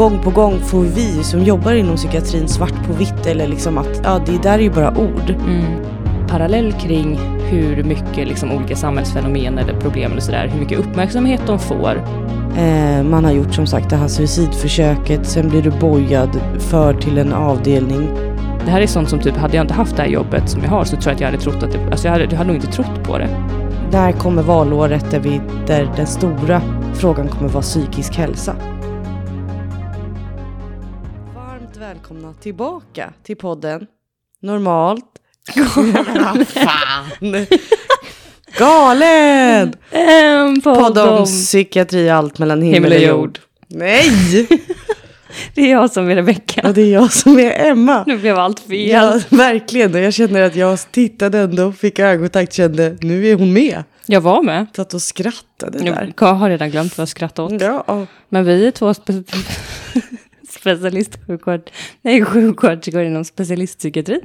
gång på gång får vi som jobbar inom psykiatrin svart på vitt eller liksom att ja, det där är ju bara ord. Mm. Parallell kring hur mycket liksom, olika samhällsfenomen eller problem eller sådär, hur mycket uppmärksamhet de får. Eh, man har gjort som sagt det här suicidförsöket, sen blir du bojad, förd till en avdelning. Det här är sånt som typ, hade jag inte haft det här jobbet som jag har så tror jag att jag hade trott att det, alltså jag hade, jag hade nog inte trott på det. Där kommer valåret där, vi, där den stora frågan kommer vara psykisk hälsa. Välkomna tillbaka till podden Normalt. Fan! Galen! En Podd om psykiatri, allt mellan himmel och jord. Nej! Det är jag som är Rebecka. Och det är jag som är Emma. Nu blev allt fel. Ja, verkligen. Och jag känner att jag tittade ändå, fick ögonkontakt, kände nu är hon med. Jag var med. Satt och skrattade där. Jag har redan glömt vad jag skrattade åt. Ja, Men vi är två spe specialistsjuksköterskor, nej sjuksköterskor inom specialistpsykiatrin.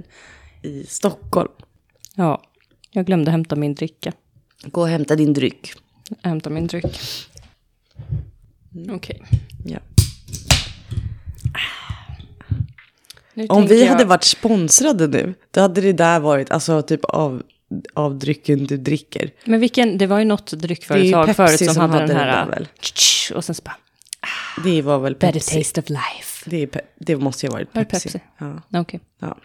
i Stockholm. Ja, jag glömde hämta min dricka. Gå och hämta din dryck. Jag hämtar min dryck. Okej. Ja. Nu Om vi jag- hade varit sponsrade nu, då hade det där varit alltså typ av, av drycken du dricker. Men vilken, det var ju något dryckföretag förut som, som hade, hade den här... Och sen så bara, Det var väl better Pepsi. taste of life. Det, är pe- det måste ju ha varit Var det Pepsi. Pepsi? Ja. Okej. Ja.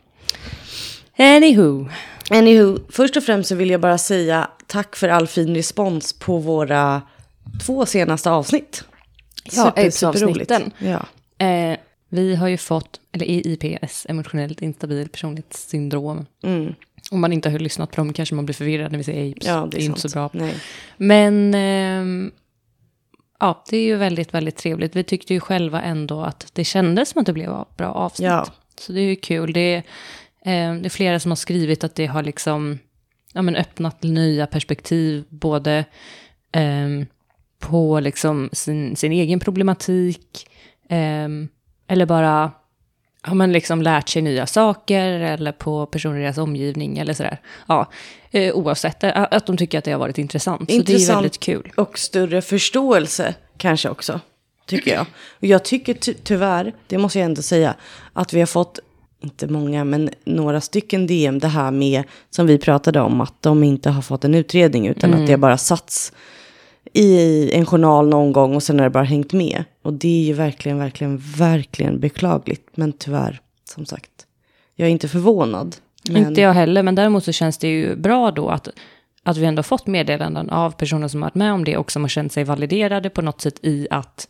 Anywho. Anywho, först och främst så vill jag bara säga tack för all fin respons på våra två senaste avsnitt. Ja, aids-avsnitten. Ja. Eh, vi har ju fått, eller IPS, emotionellt instabil personlighetssyndrom. Mm. Om man inte har lyssnat på dem kanske man blir förvirrad när vi säger aids. ja, det är, inte sant. så bra. Nej. Men ehm, ja, det är ju väldigt, väldigt trevligt. Vi tyckte ju själva ändå att det kändes som att det blev bra avsnitt. Ja. Så det är ju kul. Det är, ehm, det är flera som har skrivit att det har liksom ja, men öppnat nya perspektiv, både ehm, på liksom sin, sin egen problematik, ehm, eller bara har man liksom lärt sig nya saker eller på personer i deras omgivning eller sådär. Ja, eh, oavsett, eh, att de tycker att det har varit intressant. Så det är Intressant. väldigt kul. Och större förståelse kanske också, tycker jag. Och jag tycker ty- tyvärr, det måste jag ändå säga, att vi har fått, inte många, men några stycken DM det här med, som vi pratade om, att de inte har fått en utredning, utan att det har bara satts i en journal någon gång och sen har det bara hängt med. Och det är ju verkligen, verkligen, verkligen beklagligt. Men tyvärr, som sagt, jag är inte förvånad. Men, Inte jag heller, men däremot så känns det ju bra då att, att vi ändå fått meddelanden av personer som har varit med om det och som har känt sig validerade på något sätt i att,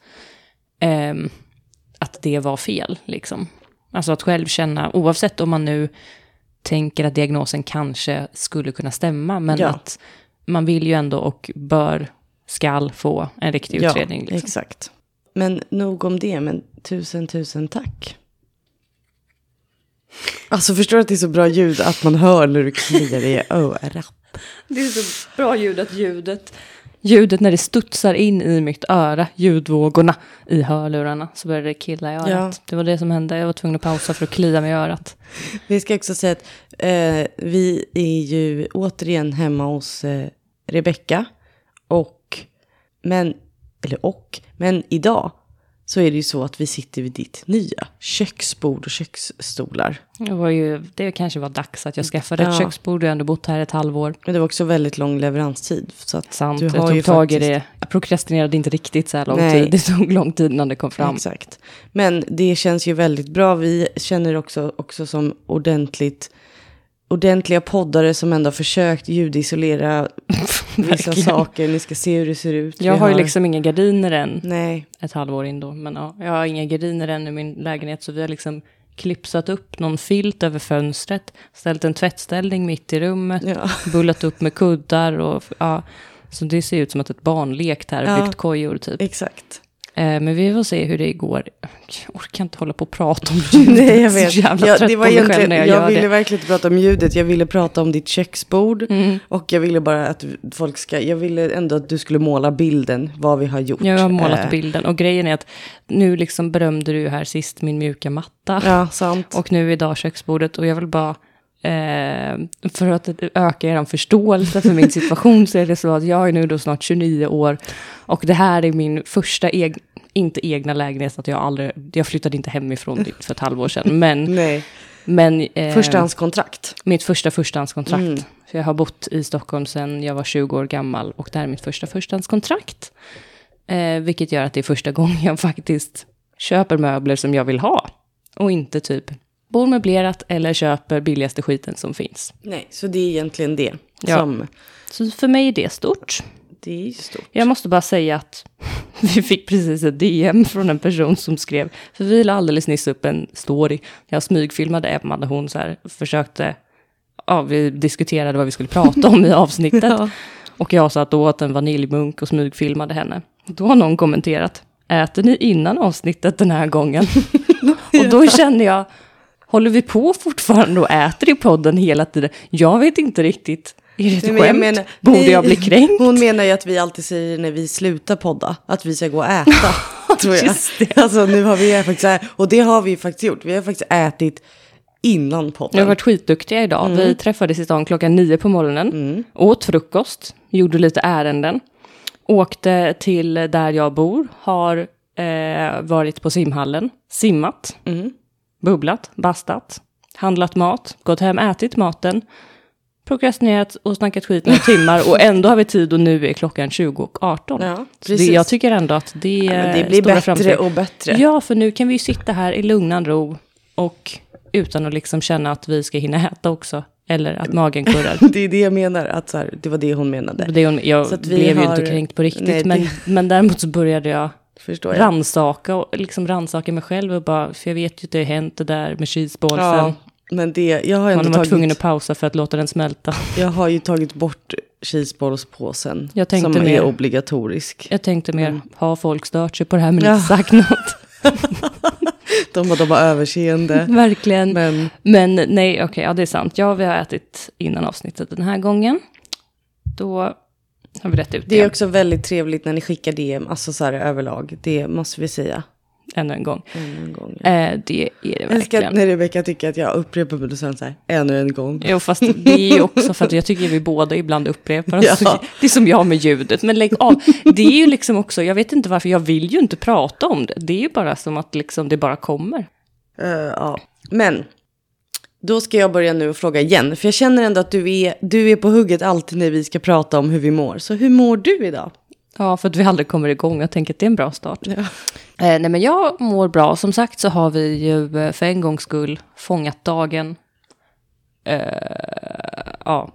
ehm, att det var fel. Liksom. Alltså att själv känna, oavsett om man nu tänker att diagnosen kanske skulle kunna stämma, men Ja. att man vill ju ändå och bör, skall få en riktig ja, utredning. Liksom. exakt. Men nog om det, men tusen, tusen tack. Alltså förstår du att det är så bra ljud att man hör när du kliar i örat? Det är så bra ljud att ljudet, ljudet när det studsar in i mitt öra, ljudvågorna i hörlurarna, så börjar det killa i örat. Ja. Det var det som hände, jag var tvungen att pausa för att klia mig i örat. Vi ska också säga att eh, vi är ju återigen hemma hos eh, Rebecka. Och, men, eller och, men idag så är det ju så att vi sitter vid ditt nya köksbord och köksstolar. Det, var ju, det kanske var dags att jag skaffade ett Ja. köksbord, jag har ändå bott här ett halvår. Men det var också väldigt lång leveranstid. Så att Sant, du jag har tog ju tag i faktiskt- det. Jag prokrastinerade inte riktigt så här lång Nej. tid, det tog lång tid innan det kom fram. Exakt. Men det känns ju väldigt bra. Vi känner också, också som ordentligt, ordentliga poddare som ändå har försökt ljudisolera vissa saker. Ni ska se hur det ser ut. Jag Vi har ju liksom inga gardiner än, Nej, ett halvår in då, men ja, jag har inga gardiner än i min lägenhet, så vi har liksom klipsat upp någon filt över fönstret, ställt en tvättställning mitt i rummet, ja. bullat upp med kuddar och ja, så det ser ut som att ett barn lekt här, Ja. byggt kojor typ. exakt. Eh, men vi får se hur det går. Jag orkar inte hålla på och prata om ljudet. Nej, jag vet. jävla Ja, det på var mig själv egentligen, när jag, jag, ville det. verkligen inte prata om ljudet. Jag ville prata om ditt köksbord. Mm. Och jag ville bara att folk ska, jag ville ändå att du skulle måla bilden, vad vi har gjort. Jag har målat Eh, bilden och grejen är att nu liksom berömde du här sist min mjuka matta. Ja, sant. Och nu idag köksbordet och jag vill bara, eh, för att öka er förståelse för min situation så är det så att jag är nu då snart 29 år och det här är min första egen, inte egna lägenhet, att jag aldrig, jag flyttade inte hemifrån dit för ett halvår sedan, men, men eh, Förstahandskontrakt. mitt första förstahandskontrakt. Mm. För jag har bott i Stockholm sedan jag var 20 år gammal och det här är mitt första förstahandskontrakt. Eh, vilket gör att det är första gången jag faktiskt köper möbler som jag vill ha. Och inte typ bor möblerat eller köper billigaste skiten som finns. Nej, så det är egentligen det. Ja. Som, Så för mig är det stort. det är stort. Jag måste bara säga att vi fick precis ett DM från en person som skrev, för vi la alldeles nyss upp en story. Jag smygfilmade Emma när hon så här försökte, ja vi diskuterade vad vi skulle prata om i avsnittet. Ja. Och jag satt och åt en vaniljmunk och smygfilmade henne. Då har någon kommenterat, äter ni innan avsnittet den här gången? och då kände jag, håller vi på fortfarande och äter i podden hela tiden? Jag vet inte riktigt. Är det ett skämt? menar- Borde nej, jag bli kränkt? Hon menar ju att vi alltid säger när vi slutar podda, att vi ska gå och äta. tror jag. Just det. Alltså nu har vi faktiskt, och det har vi faktiskt gjort. Vi har faktiskt ätit innan podden. Jag har varit skitduktiga idag. Mm. Vi träffades i stan klockan nio på morgonen. Åt frukost, gjorde lite ärenden. Åkte till där jag bor, har eh, varit på simhallen, simmat, Mm. Bubblat, bastat, handlat mat, gått hem, ätit maten, prokrastinerat och snackat skit några timmar och ändå har vi tid och nu är klockan 20 och 18. Ja, det, jag tycker ändå att det, Ja, är det blir bättre framsteg. och bättre. Ja, för nu kan vi ju sitta här i lugnan ro och utan att liksom känna att vi ska hinna äta också. Eller att magen kurrar. Det är det jag menar, att så här, det var det hon menade. Det, hon- jag Så att vi blev ju har- inte kränkt på riktigt, Nej, det- men, men däremot så började jag Förstår jag. rannsaka och liksom rannsaka mig själv och bara, för jag vet ju att det har hänt det där med cheeseballsen. Ja, men det, jag har Man ändå har varit tvungen att pausa för att låta den smälta. jag har ju tagit bort cheeseballspåsen. Jag tänkte som är mer- obligatorisk. Jag tänkte mer, Mm. har folk stört sig på det här men Ja. inte sagt något? De, de har överseende. Verkligen. Men Men nej, okej, ja det är sant. Ja, vi har ätit innan avsnittet den här gången. Då har vi rätt ut det är det också väldigt trevligt när ni skickar DM, alltså så här överlag. Det måste vi säga ännu en gång. ännu en gång. Eh, det är det Jag älskar verkligen. när Rebecka tycker att jag upprepar mig och så här, ännu en gång. Jo, fast det är ju också för att jag tycker vi båda ibland upprepar oss. Ja. Det är som jag med ljudet, men lägg av. Det är ju liksom också, jag vet inte varför, jag vill ju inte prata om det. Det är ju bara som att liksom det bara kommer. Eh, ja. Men, då ska jag börja nu och fråga igen. För jag känner ändå att du är, du är på hugget alltid när vi ska prata om hur vi mår. Så hur mår du idag? Ja, för att vi aldrig kommer igång. Jag tänker att det är en bra start. Eh, nej, men jag mår bra. Som sagt så har vi ju eh, för en gångs skull fångat dagen. Eh, ja,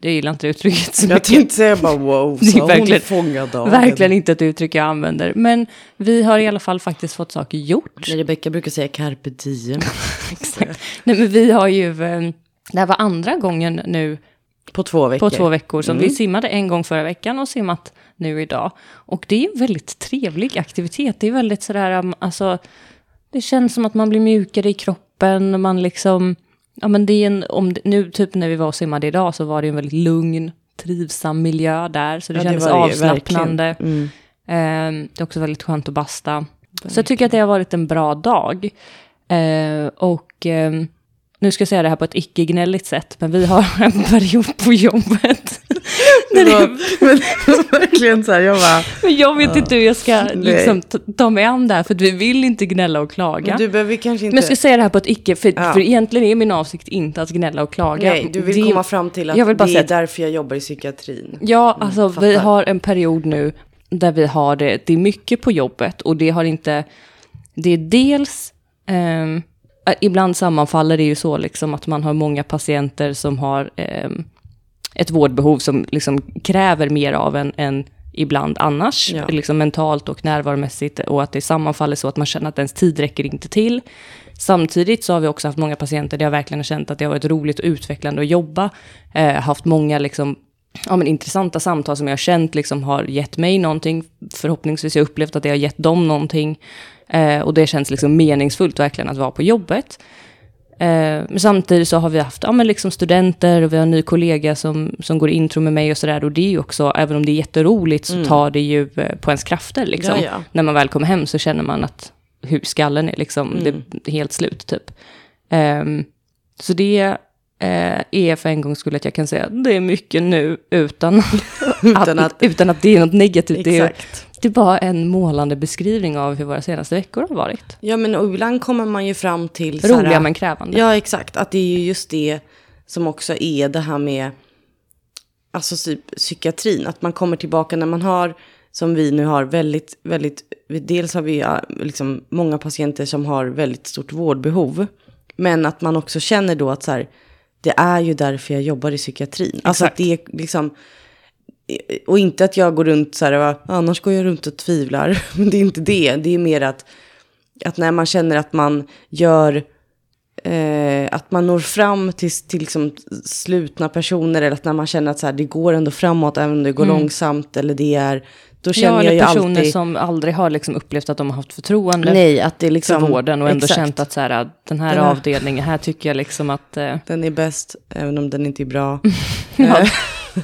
jag gillar inte uttrycket så Jag mycket. tänkte säga bara wow, Det är så hon verkligen- fångad dagen. Verkligen inte ett uttryck jag använder. Men vi har i alla fall faktiskt fått saker gjort. Rebecka brukar säga carpe diem. Exakt. Nej, men vi har ju... eh, Det här var andra gången nu På två veckor. på två veckor som Mm. vi simmade en gång förra veckan och simmat nu idag. Och det är en väldigt trevlig aktivitet. Det är väldigt sådär, um, alltså, det känns som att man blir mjukare i kroppen. Man liksom, ja men det är en, om, nu typ när vi var och simmade idag så var det en väldigt lugn, trivsam miljö där. Så det Ja, kändes det avslappnande. verkligen. Mm. Eh, det är också väldigt skönt att basta. Så jag tycker att det har varit en bra dag. Eh, och ehm, nu ska jag säga det här på ett icke-gnälligt sätt, men vi har en period på jobbet. Det var, men, verkligen så här, jag bara, men jag vet inte hur jag ska liksom, ta, mig an det här, för vi vill inte gnälla och klaga. men du behöver kanske inte... Men jag ska säga det här på ett icke, för, Ja. för egentligen är min avsikt inte att gnälla och klaga. Nej, du vill Det- komma fram till att jag vill bara det är säga- därför jag jobbar i psykiatrin. Ja, alltså vi fattar. har en period nu där vi har det, det är mycket på jobbet och det har inte, det är dels, äh, ibland sammanfaller det ju så liksom att man har många patienter som har ehm, ett vårdbehov som liksom kräver mer av en än ibland annars, Ja. liksom mentalt och närvaromässigt och att det sammanfaller så att man känner att ens tid räcker inte till. Samtidigt så har vi också haft många patienter där jag verkligen har känt att det har varit roligt och utvecklande att jobba. Eh, haft många liksom, ja, men intressanta samtal som jag har känt liksom har gett mig någonting. Förhoppningsvis har jag upplevt att det har gett dem någonting. Eh, och det känns liksom meningsfullt verkligen att vara på jobbet. Eh, men samtidigt så har vi haft ja, men liksom studenter och vi har en ny kollega som, som går intro med mig och sådär. Och det är ju också, även om det är jätteroligt, så tar det ju eh, på ens krafter. Liksom. Mm. Ja, ja. När man väl kommer hem så känner man att hur skallen är liksom, Mm. det är helt slut typ. Ehm, så det eh, är för en gångs skull att jag kan säga att det är mycket nu utan, Utan att, att- utan att det är något negativt. Exakt. Det var en målande beskrivning av hur våra senaste veckor har varit. Ja, men och ibland kommer man ju fram till... Roliga men krävande. Ja, exakt. Att det är ju just det som också är det här med alltså typ psykiatrin. Att man kommer tillbaka när man har, som vi nu har, väldigt, väldigt... Dels har vi liksom många patienter som har väldigt stort vårdbehov. Men att man också känner då att så här, det är ju därför jag jobbar i psykiatrin. Alltså att Exakt. det är liksom... Och inte att jag går runt så här, annars går jag runt och tvivlar. Men det är inte det. Det är mer att, att när man känner att man gör eh, att man når fram till, till liksom slutna personer eller att när man känner att så här, det går ändå framåt även om det går långsamt eller det är, då känner Mm. Ja, jag ju personer alltid, som aldrig har liksom upplevt att de har haft förtroende nej, att det är för liksom, vården och ändå exakt. känt att så här, den här Den här- avdelningen, här tycker jag liksom att... Eh, Den är bäst, även om den inte är bra. ja,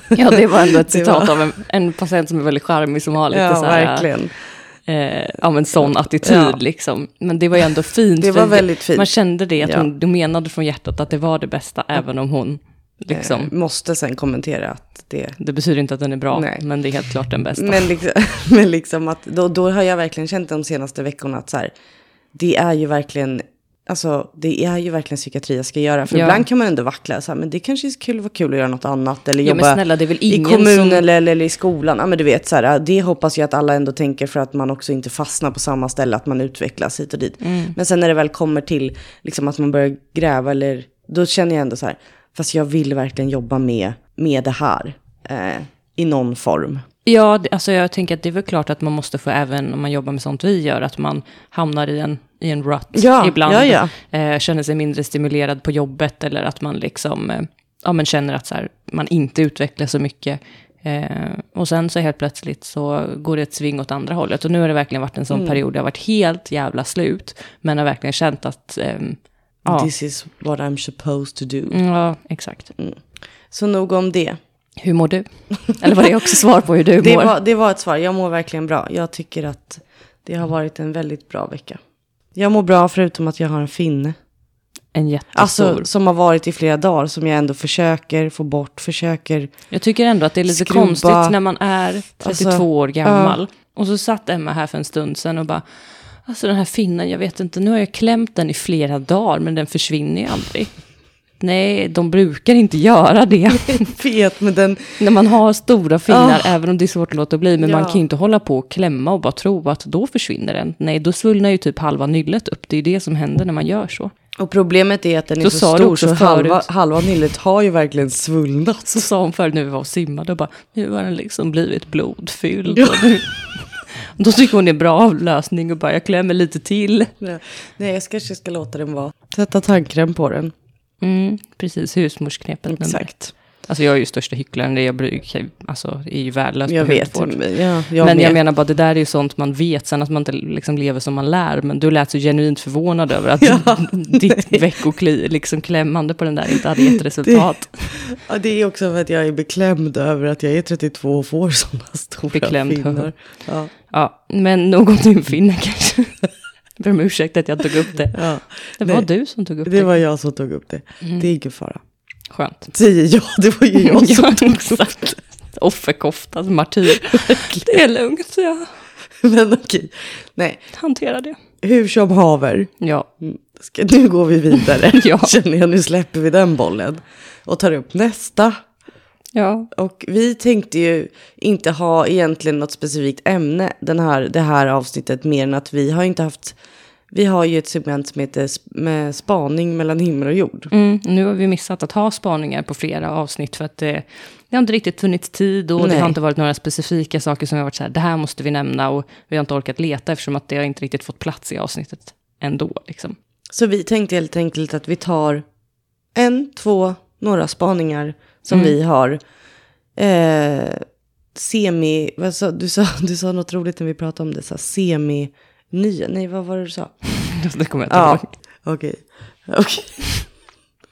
ja, det var ändå ett citat var- av en, en patient som är väldigt charmig, som har lite ja, så här... verkligen. Eh, ja, men sån attityd Ja. liksom. Men det var ju ändå fint. Det var väldigt fint. Man kände det, att Ja. hon, du menade från hjärtat att det var det bästa, även om hon liksom... Eh, måste sen kommentera att det... Det betyder inte att den är bra, Nej. men det är helt klart den bästa. Men liksom, men liksom att då, då har jag verkligen känt de senaste veckorna att så här, det är ju verkligen, alltså det är ju verkligen psykiatri jag ska göra. För Ja. ibland kan man ändå vackla, så här, men det kanske är kul, var kul att göra något annat. Eller Ja, jobba men snälla, i kommunen som- eller, eller i skolan. Ja, men du vet, så här, det hoppas jag att alla ändå tänker för att man också inte fastnar på samma ställe, att man utvecklas hit och dit. Mm. Men sen när det väl kommer till liksom, att man börjar gräva, eller, då känner jag ändå så här, fast jag vill verkligen jobba med, med det här eh, i någon form. Ja, alltså jag tänker att det är väl klart att man måste få, även om man jobbar med sånt vi gör, att man hamnar i en, i en rut Ja, ibland. ja, ja. Eh, känner sig mindre stimulerad på jobbet eller att man liksom, eh, ja men känner att så här, man inte utvecklas så mycket. Eh, och sen så helt plötsligt så går det ett sving åt andra hållet. Och nu har det verkligen varit en sån Mm. period, det har varit helt jävla slut. Men har verkligen känt att, ehm, This is what I'm supposed to do. mm, ja, exakt. Så nog om det. Hur mår du? Eller var det också svar på hur du Det mår? var, det var ett svar. Jag mår verkligen bra. Jag tycker att det har varit en väldigt bra vecka. Jag mår bra förutom att jag har en finne. En jättestor. Alltså som har varit i flera dagar som jag ändå försöker få bort. Försöker. Jag tycker ändå att det är lite Skrubba. konstigt när man är 32 Alltså, år gammal. Och så satt Emma här för en stund sedan och bara, alltså den här finnen, jag vet inte, nu har jag klämt den i flera dagar, men den försvinner ju aldrig. Nej, de brukar inte göra det. Vet men den. när man har stora finnar, Ah. även om det är svårt att låta bli, men man Ja. kan ju inte hålla på och klämma och bara tro att då försvinner den. Nej, då svullnar ju typ halva nyllet upp. Det är ju det som händer när man gör så. Och problemet är att den är Så så, stor så halva, halva nyllet har ju verkligen svullnat. Så sa hon förut när vi var och simmade och bara, nu har den liksom blivit blodfylld. Ja. Då tycker hon det är bra avlösning och bara, jag klämmer lite till. Nej jag kanske ska låta den vara. Sätta tandkräm på den. Mm, precis, husmorsknepet. Exakt. Alltså jag är ju största hycklaren, det jag brukar, alltså är ju värdelös Jag på vet. Ja, jag men med. jag menar bara, det där är ju sånt man vet, sen att man inte liksom lever som man lär. Men du lät så genuint förvånad över att Ja. ditt veckokli, liksom klämmande på den där inte hade gett resultat. Ja, det är också för att jag är beklämd över att jag är 32 och får sådana stora Beklämd, finnar. Ja, Ja, men nog om finne kanske. Ber om ursäkt att jag tog upp det. ja. Det var Nej, du som tog upp det. Det var jag som tog upp det. Mm. Det är ingen fara. Skönt. Säger jag, det var ju jag som Ja, tog upp exakt. Offerkofta, martyr. Det är lugnt, det. Men okej. Nej, hanterar det. hur som haver. Ja, Mm, Ska, nu går vi vidare. Ja. Känner jag, nu släpper vi den bollen. Och tar upp nästa. ja. Och vi tänkte ju inte ha egentligen något specifikt ämne den här, det här avsnittet mer än att vi har inte haft, vi har ju ett segment som heter med spaning mellan himmel och jord. Mm, nu har vi missat att ha spaningar på flera avsnitt för att det, det har inte riktigt funnits tid och det Nej. har inte varit några specifika saker som har varit så här, det här måste vi nämna och vi har inte orkat leta eftersom att det har inte riktigt fått plats i avsnittet ändå. Liksom. Så vi tänkte helt enkelt att vi tar en, två, några spaningar som Mm. vi har. Eh, semi, vad sa, du, sa, du sa något roligt när vi pratade om det, så här, semi, nya, nej vad var det du sa? Det kommer jag inte Ja, ihåg. okej. Okej.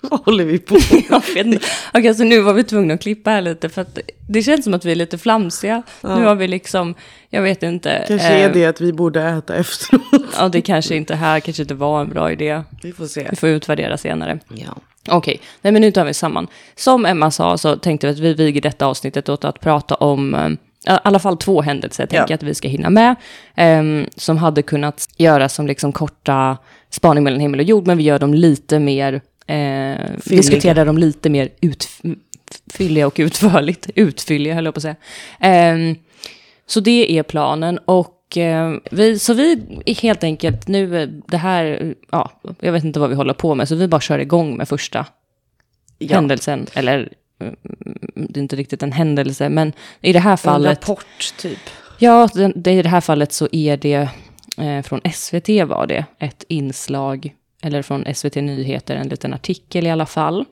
Vad håller vi på Jag vet inte. Okej, så nu var vi tvungna att klippa här lite för att det känns som att vi är lite flamsiga. Nu har vi liksom, jag vet inte. Kanske eh, är det att vi borde äta efteråt. Ja, det kanske inte här, kanske inte var en bra idé. Vi får se. Vi får utvärdera senare. Ja. Okej, nej men nu tar vi samman. Som Emma sa så tänkte vi att vi viger detta avsnittet åt att prata om eh, alla fall två händelser tänker Ja. jag att vi ska hinna med. ehm, som hade kunnat göras som liksom korta spaning mellan himmel och jord, men vi gör dem lite mer, eh, diskuterar dem lite mer utfylliga och utförligt. Utfylliga höll jag på att säga. Ehm, så det är planen och eh, vi, så vi helt enkelt nu, eh, det här, ja, jag vet inte vad vi håller på med, så vi bara kör igång med första Ja. händelsen, eller mm, det är inte riktigt en händelse, men i det här En fallet, rapport typ. ja, det, det, i det här fallet så är det eh, från SVT var det, ett inslag, eller från SVT Nyheter, en liten artikel i alla fall.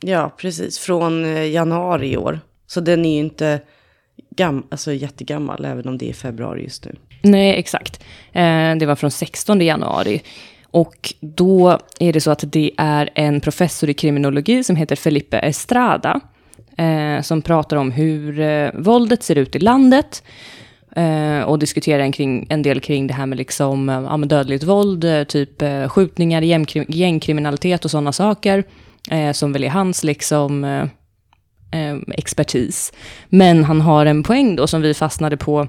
Ja, precis. Från eh, januari i år. Så den är ju inte gam alltså, jättegammal, även om det är februari just nu. Nej, exakt. Eh, det var från 16 januari. Och då är det så att det är en professor i kriminologi som heter Felipe Estrada. Eh, som pratar om hur eh, våldet ser ut i landet. Eh, och diskuterar en, kring, en del kring det här med liksom, eh, ja, med dödligt våld, eh, typ eh, skjutningar, gängkrim, gängkriminalitet och sådana saker. Eh, som väl är hans liksom, eh, eh, expertis. Men han har en poäng då som vi fastnade på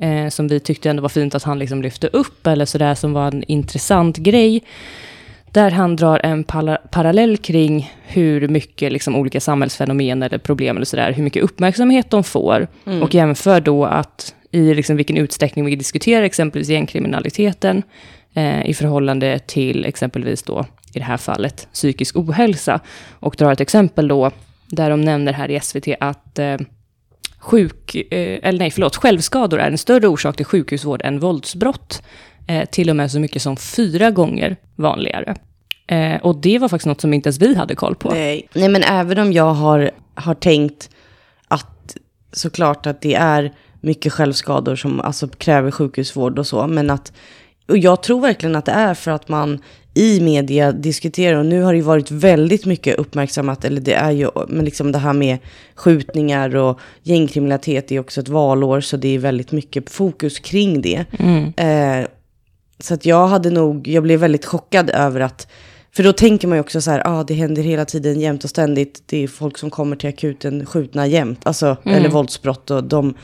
eh, som vi tyckte ändå var fint att han liksom lyfte upp, eller sådär som var en intressant grej. Där han drar en pala- parallell kring hur mycket liksom, olika samhällsfenomen eller problem eller sådär, hur mycket uppmärksamhet de får. Och jämför då att i liksom, vilken utsträckning vi diskuterar exempelvis gängkriminaliteten eh, i förhållande till exempelvis då, i det här fallet, psykisk ohälsa. Och drar ett exempel då, där de nämner här i SVT att eh, sjuk, eh, eller nej, förlåt, självskador är en större orsak till sjukhusvård än våldsbrott. Eh, till och med så mycket som fyra gånger vanligare. Eh, och det var faktiskt något som inte ens vi hade koll på. Nej. Nej, men även om jag har, har tänkt att såklart att det är mycket självskador som alltså kräver sjukhusvård och så. Men att, och jag tror verkligen att det är för att man i media diskuterar, och nu har det ju varit väldigt mycket uppmärksammat, eller det är ju, men liksom det här med skjutningar och gängkriminalitet är också ett valår, så det är väldigt mycket fokus kring det. Eh, så att jag hade nog, jag blev väldigt chockad över att, för då tänker man ju också så här, ah, det händer hela tiden jämt och ständigt. Det är folk som kommer till akuten skjutna jämt, alltså, eller våldsbrott och de,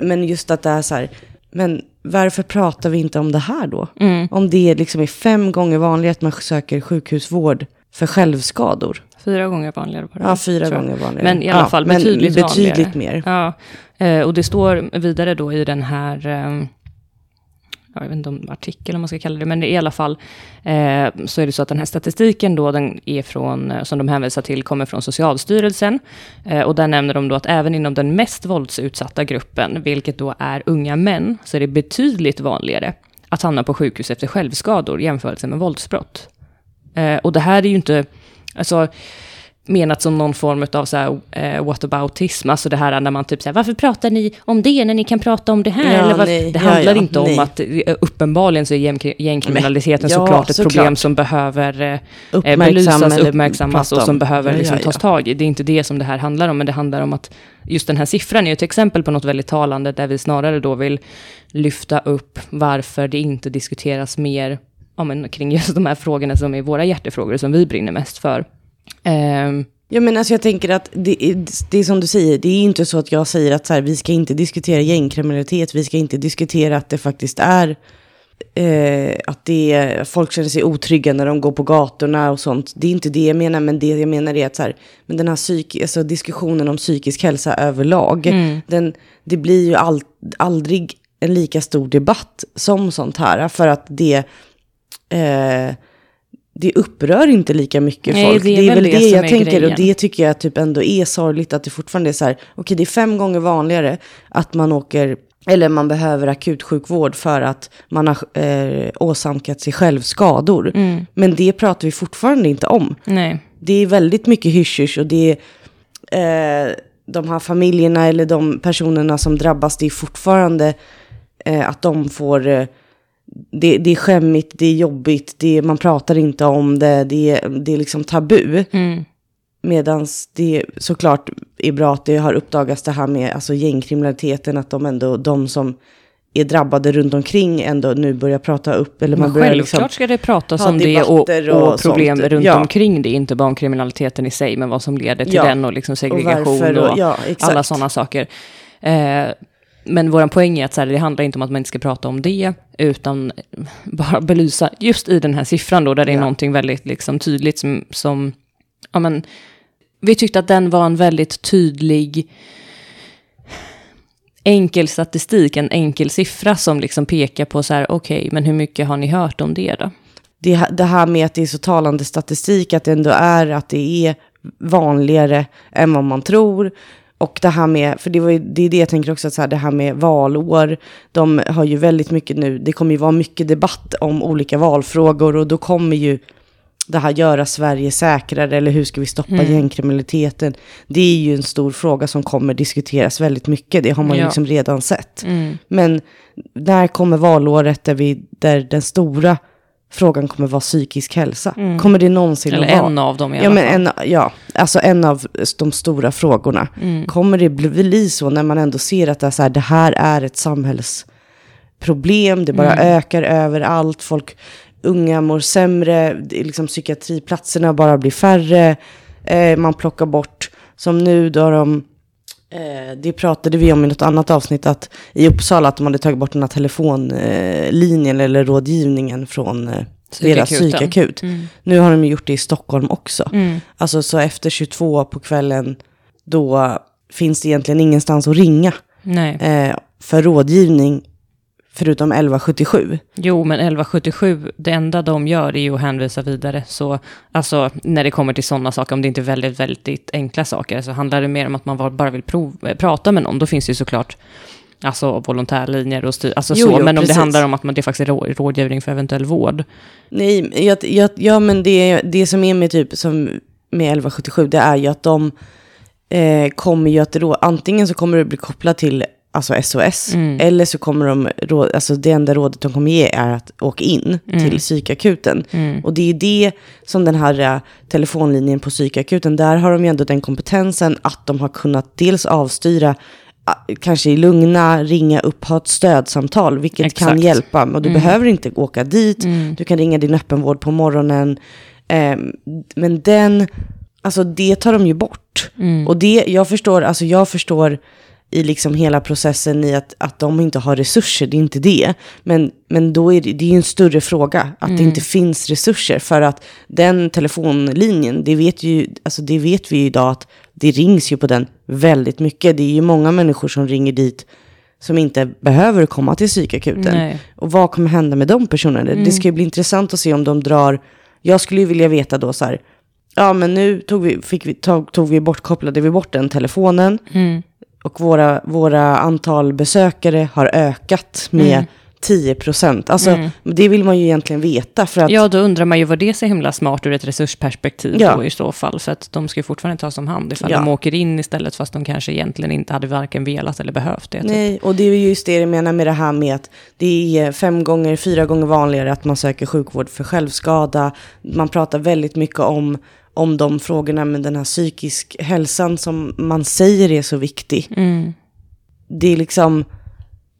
men just att det är så här, men varför pratar vi inte om det här då? Om det liksom är fem gånger vanligare att man söker sjukhusvård för självskador. Fyra gånger vanligare det. Ja, fyra gånger vanligare. Men i alla Ja, fall betydligt, betydligt vanligare. mer. Ja, eh, och det står vidare då i den här, eh, jag vet inte om artikel om man ska kalla det, men i alla fall eh, så är det så att den här statistiken då, den är från, eh, som de hänvisar till, kommer från Socialstyrelsen. Eh, och där nämner de då att även inom den mest våldsutsatta gruppen, vilket då är unga män, så är det betydligt vanligare att hamna på sjukhus efter självskador jämfört med våldsbrott. Eh, och det här är ju inte, alltså, menat som någon form av så här, eh, whataboutism, alltså det här när man typ säger varför pratar ni om det när ni kan prata om det här? Ja, Eller varför, nej, det ja, handlar ja, inte om nej. att eh, uppenbarligen så är gäng, gängkriminaliteten ja, såklart ett såklart. problem som behöver eh, eh, Uppmärksam belysas, uppmärksammas och som om. behöver Ja, liksom ja, tas ja. tag i. Det är inte det som det här handlar om, men det handlar om att just den här siffran är ett exempel på något väldigt talande, där vi snarare då vill lyfta upp varför det inte diskuteras mer ja, men, kring just de här frågorna som är våra hjärtefrågor, som vi brinner mest för. Ehm, Ja, men alltså jag tänker att det är, det är som du säger, det är inte så att jag säger att så här, vi ska inte diskutera gängkriminalitet, vi ska inte diskutera att det faktiskt är eh, att det är, folk känner sig otrygga när de går på gatorna och sånt. Det är inte det jag menar, men det jag menar är att så här, men den här psyk, alltså diskussionen om psykisk hälsa överlag, den, det blir ju all, aldrig en lika stor debatt som sånt här, för att det eh, det upprör inte lika mycket Nej, folk. det är Det är, väl det det, jag tänker grejen. och det tycker jag typ ändå är sorgligt att det fortfarande är så här, okej det är fem gånger vanligare att man åker, eller man behöver akutsjukvård för att man har eh, åsamkat sig själv skador. Mm. Men det pratar vi fortfarande inte om. nej. Det är väldigt mycket hysch och det är eh, de här familjerna eller de personerna som drabbas, det är fortfarande eh, att de får, eh, det, det är skämmigt, det är jobbigt, det, man pratar inte om det, det, är- det är liksom tabu. Mm. Medan det såklart är bra att det har uppdagats det här med alltså gängkriminaliteten, att de ändå, de som är drabbade runt omkring ändå nu börjar prata upp, eller man Men börjar självklart liksom... ska det pratas om det och, och, och problem sånt. runt Ja. omkring det. Inte bara om kriminaliteten i sig, men vad som leder till Ja. den och liksom segregation och, och- ja, alla sådana saker. Eh, men vår poäng är att så här, det handlar inte om att man inte ska prata om det, utan bara belysa just i den här siffran då, där det är Ja. någonting väldigt liksom, tydligt som, som ja, men, vi tyckte att den var en väldigt tydlig enkel statistik, en enkel siffra som liksom pekar på så här, okej, men hur mycket har ni hört om det då? det, det här med att det är så talande statistik, att det ändå är att det är vanligare än vad man tror. Och det här med, för det, var ju, det är det jag tänker också, att så här, det här med valår, de har ju väldigt mycket nu, det kommer ju vara mycket debatt om olika valfrågor och då kommer ju det här göra Sverige säkrare eller hur ska vi stoppa gängkriminaliteten? Det är ju en stor fråga som kommer diskuteras väldigt mycket, det har man ju Ja. liksom redan sett. Men när kommer valåret där, vi, där den stora frågan kommer vara psykisk hälsa? Kommer det någonsin Eller att vara? en av dem i Ja, alla men fall. en, ja, alltså en av de stora frågorna. Mm. Kommer det bli- så när man ändå ser att det, är så här, det här är ett samhällsproblem, det bara Mm. ökar överallt, folk, unga mår sämre, liksom psykiatriplatserna bara blir färre, eh, man plockar bort, som nu då de, eh, det pratade vi om i något annat avsnitt, att i Uppsala att de hade tagit bort den här telefonlinjen eller rådgivningen från eh, deras psykakut. Nu har de gjort det i Stockholm också. Mm. Alltså så efter 22 på kvällen, då finns det egentligen ingenstans att ringa eh, för rådgivning, förutom 1177. Jo, men 1177, det enda de gör är ju att hänvisa vidare. Så alltså, när det kommer till sådana saker, om det inte är väldigt, väldigt enkla saker, så handlar det mer om att man bara vill prov, prata med någon. Då finns det ju såklart alltså, volontärlinjer och styr, alltså Jo, så. jo, men om precis. det handlar om att man, det faktiskt är rå- rådgivning för eventuell vård. Nej, jag, jag, ja men det, det som är med typ som med 1177, det är ju att de eh, kommer ju att, rå- antingen så kommer det bli kopplat till alltså SOS, eller så kommer de, alltså det enda rådet de kommer ge är att åka in till psykakuten. Och det är det som den här eh, telefonlinjen på psykakuten, där har de ju ändå den kompetensen att de har kunnat dels avstyra ah, kanske i lugna, ringa upp, ha ett stödsamtal, vilket kan Exakt. hjälpa. Och du behöver inte åka dit, du kan ringa din öppenvård på morgonen. Ehm, men den, alltså det tar de ju bort. Och det, jag förstår, alltså jag förstår i liksom hela processen i att, att de inte har resurser, det är inte det. Men, men då är det, det är en större fråga, att det inte finns resurser. För att den telefonlinjen, det vet, ju, alltså det vet vi ju idag att det rings ju på den väldigt mycket. Det är ju många människor som ringer dit som inte behöver komma till psykakuten. Nej. Och vad kommer hända med de personerna? Det ska ju bli intressant att se om de drar... Jag skulle ju vilja veta då så här, ja men nu tog vi, fick vi, tog, tog vi bort, kopplade vi bort den telefonen. Och våra, våra antal besökare har ökat med 10 procent. Alltså det vill man ju egentligen veta för att... Ja, då undrar man ju vad det är så himla smart ur ett resursperspektiv Ja. då i så fall. För att de ska ju fortfarande tas om hand ifall Ja. de åker in istället fast de kanske egentligen inte hade varken velat eller behövt det. Typ. Nej, och det är ju just det jag menar med det här med att det är fem gånger, fyra gånger vanligare att man söker sjukvård för självskada. Man pratar väldigt mycket om, om de frågorna med den här psykisk hälsan som man säger är så viktig. Det är liksom,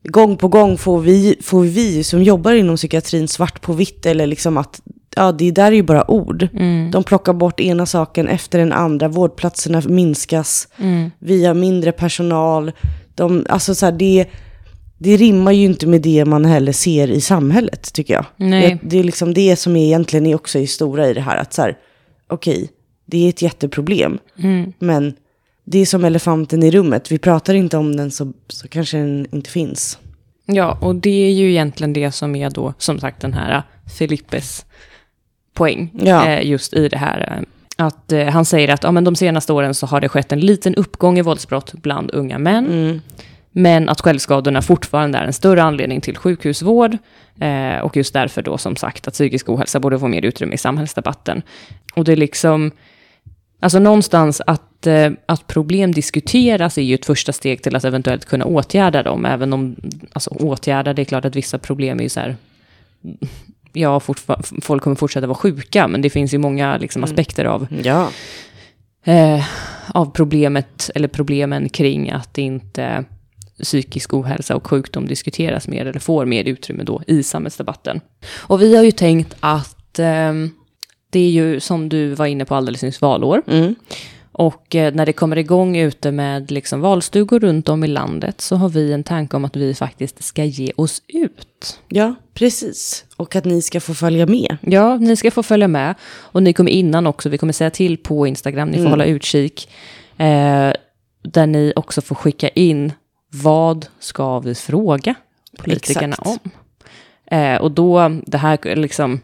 gång på gång får vi, får vi som jobbar inom psykiatrin svart på vitt eller liksom att Ja, det där är ju bara ord. De plockar bort ena saken efter den andra. Vårdplatserna minskas. Vi har mindre personal. De, alltså så här, det, det rimmar ju inte med det man heller ser i samhället, tycker jag. Nej. Det, det är liksom det som är egentligen är också är stora i det här. Att så här, okej, det är ett jätteproblem. Men det är som elefanten i rummet. Vi pratar inte om den så, så kanske den inte finns. Ja, och det är ju egentligen det som är då, som sagt, den här Filippes poäng. Ja. Eh, just i det här. eh, Att eh, han säger att ja, men de senaste åren så har det skett en liten uppgång i våldsbrott bland unga män. Men att självskadorna fortfarande är en större anledning till sjukhusvård. Eh, och just därför då som sagt att psykisk ohälsa borde få mer utrymme i samhällsdebatten. Och det är liksom, alltså någonstans att, eh, att problem diskuteras är ju ett första steg till att eventuellt kunna åtgärda dem. Även om, alltså åtgärda, det är klart att vissa problem är ju så här, ja, folk kommer fortsätta vara sjuka, men det finns ju många liksom, aspekter av Ja, eh, av problemet, eller problemen kring att inte psykisk ohälsa och sjukdom diskuteras mer, eller får mer utrymme då i samhällsdebatten. Och vi har ju tänkt att ehm, det är ju, som du var inne på alldeles nyss, valår. Mm. Och eh, när det kommer igång ute med liksom valstugor runt om i landet så har vi en tanke om att vi faktiskt ska ge oss ut. Ja, precis. Och att ni ska få följa med. Ja, ni ska få följa med. Och ni kommer innan också, vi kommer säga till på Instagram, ni får Mm. hålla utkik. Eh, där ni också får skicka in vad ska vi fråga politikerna Exakt. om. Eh, och då, det här liksom,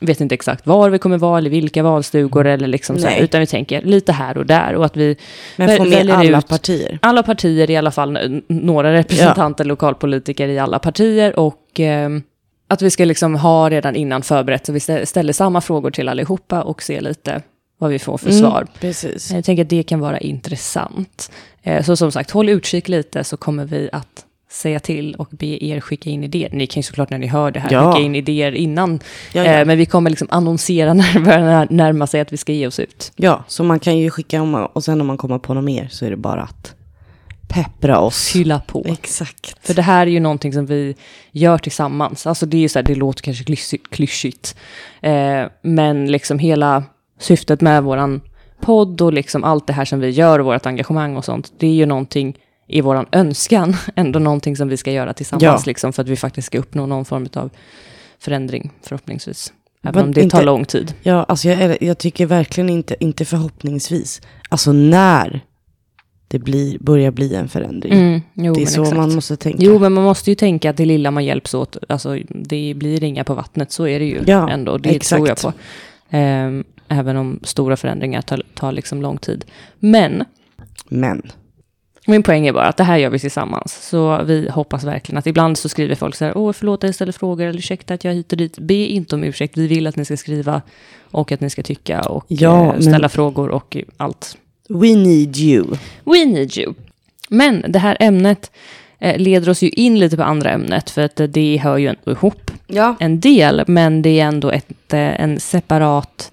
vet inte exakt var vi kommer vara eller vilka valstugor eller liksom så här, utan vi tänker lite här och där och att vi Men få med alla ut partier. alla partier, i alla fall några representanter, lokalpolitiker i alla partier och ehm, att vi ska liksom ha redan innan förberett så vi stä- ställer samma frågor till allihopa och ser lite vad vi får för svar. Mm, precis. Jag tänker att det kan vara intressant. Eh, Så som sagt, håll utkik lite så kommer vi att säga till och be er skicka in idéer. Ni kan ju såklart när ni hör det här Ja. skicka in idéer innan. Ja, ja. Eh, Men vi kommer liksom annonsera när det börjar närma sig att vi ska ge oss ut. Ja, så man kan ju skicka om och sen om man kommer på något mer så är det bara att peppra oss. Fylla på. Exakt. För det här är ju någonting som vi gör tillsammans. Alltså det är ju så här, det låter kanske klyschigt, klyschigt. Eh, men liksom hela syftet med våran podd och liksom allt det här som vi gör och vårt engagemang och sånt. Det är ju någonting i våran önskan, ändå någonting som vi ska göra tillsammans. Ja. Liksom, för att vi faktiskt ska uppnå någon form av förändring förhoppningsvis. Även Men om det tar inte- lång tid. Ja, alltså jag, jag tycker verkligen inte, inte förhoppningsvis. Alltså när det blir, börjar bli en förändring. Mm, jo, det är så exakt. man måste tänka. Jo, men man måste ju tänka att det lilla man hjälps åt, alltså det blir ringa på vattnet, så är det ju Ja, ändå. Det exakt. tror jag på. Ehm, även om stora förändringar tar, tar liksom lång tid. Men Men, min poäng är bara att det här gör vi tillsammans. Så vi hoppas verkligen att ibland så skriver folk så här, åh förlåt jag ställer frågor, eller ursäkta att jag är hit och dit. Be inte om ursäkt, vi vill att ni ska skriva och att ni ska tycka och Ja, eh, men- ställa frågor och allt. we need you. We need you. Men det här ämnet eh, leder oss ju in lite på andra ämnet, för att eh, det hör ju ändå ihop Ja. en del, men det är ändå ett, en separat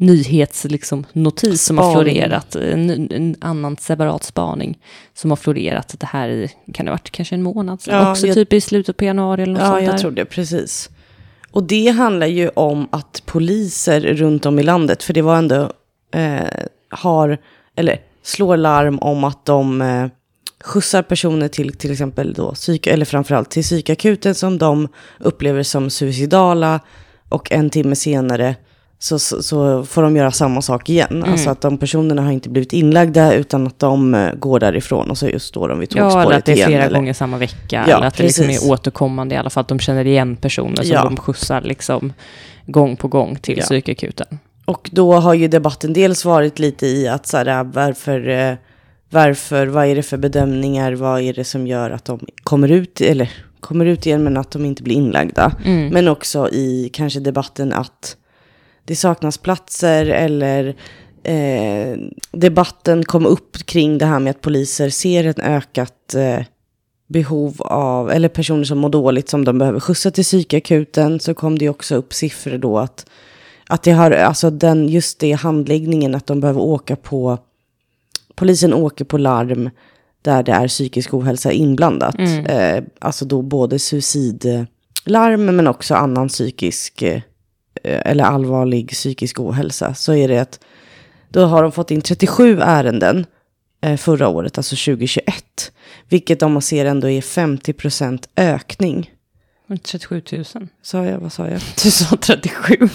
nyhetsnotis liksom, notis som har florerat. En, en annan separat spaning som har florerat. Det här i, kan det ha varit kanske en månad sedan? Ja, Också jag- typ i slutet på januari eller något Ja, sånt jag där. tror det, precis. Och det handlar ju om att poliser runt om i landet, för det var ändå, eh, har, eller slår larm om att de eh, skjutsar personer till till exempel då psyk, eller framförallt till psykakuten som de upplever som suicidala och en timme senare så, så, så får de göra samma sak igen. Alltså att de personerna har inte blivit inlagda utan att de eh, går därifrån och så just står de vid Ja, tågspåret eller att det är igen. flera eller- gånger samma vecka. Ja, eller att det liksom precis. är återkommande i alla fall. Att de känner igen personer som Ja. de skjutsar liksom gång på gång till Ja. psykakuten. Och då har ju debatten dels varit lite i att så här, varför, eh, varför, vad är det för bedömningar, vad är det som gör att de kommer ut, eller kommer ut igen men att de inte blir inlagda. Mm. Men också i kanske debatten att det saknas platser eller eh, debatten kom upp kring det här med att poliser ser ett ökat eh, behov av, eller personer som mår dåligt som de behöver skjutsa till psykakuten så kom det också upp siffror då att att det har, alltså den, just det handläggningen, att de behöver åka på, polisen åker på larm där det är psykisk ohälsa inblandat. Eh, alltså då både suicidlarm men också annan psykisk, eh, eller allvarlig psykisk ohälsa. Så är det att då har de fått in 37 ärenden eh, förra året, alltså 2021. Vilket om man ser ändå är 50% ökning. 37 000. Sa jag, vad sa jag? Du sa 37.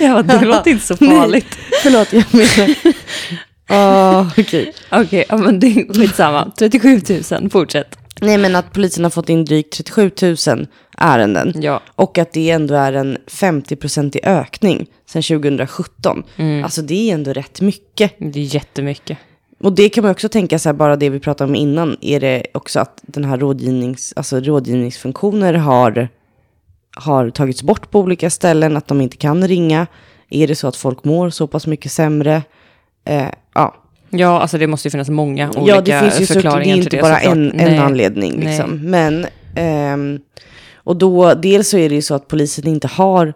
ja, det låter inte så farligt. Förlåt, jag menar... Ah, okej. Ja, men det är skitsamma. 37 000, fortsätt. Nej, men att polisen har fått in drygt 37 000 ärenden. Ja. Och att det ändå är en 50-procentig ökning sedan 2017. Alltså det är ändå rätt mycket. Det är jättemycket. Och det kan man också tänka sig, bara det vi pratade om innan, är det också att den här rådgivnings, alltså rådgivningsfunktioner har, har tagits bort på olika ställen, att de inte kan ringa. Är det så att folk mår så pass mycket sämre? Eh, ja. Ja, alltså det måste ju finnas många olika ja, det finns ju så, det är förklaringar inte till det bara såklart. en, Nej. en anledning. Liksom. Men, ehm, och då, dels så är det ju så att polisen inte har,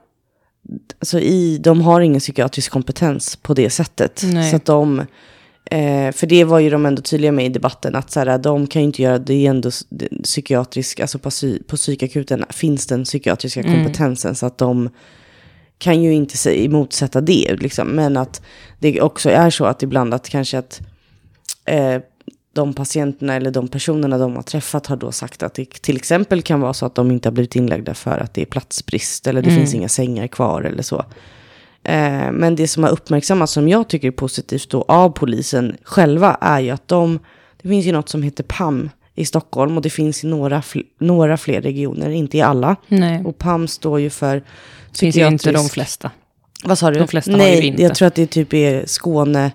alltså i, de har ingen psykiatrisk kompetens på det sättet. Nej. Så att de, eh, för det var ju de ändå tydliga med i debatten, att så här, de kan ju inte göra, det är ändå det- psykiatrisk, alltså på, psy, på psykakuten finns den psykiatriska Mm. kompetensen, så att de kan ju inte motsätta det, liksom. men att det också är så att ibland att kanske att eh, de patienterna eller de personerna de har träffat har då sagt att det till exempel kan vara så att de inte har blivit inlagda för att det är platsbrist eller det Mm. finns inga sängar kvar eller så. Eh, men det som har uppmärksammats som jag tycker är positivt då av polisen själva är ju att de, det finns ju något som heter PAM i Stockholm och det finns i några, fl- några fler regioner, inte i alla. Nej, Och PAM står ju för det finns ju inte de flesta. Vad sa du? De flesta har Nej, ju inte. jag tror att det typ är Skåne.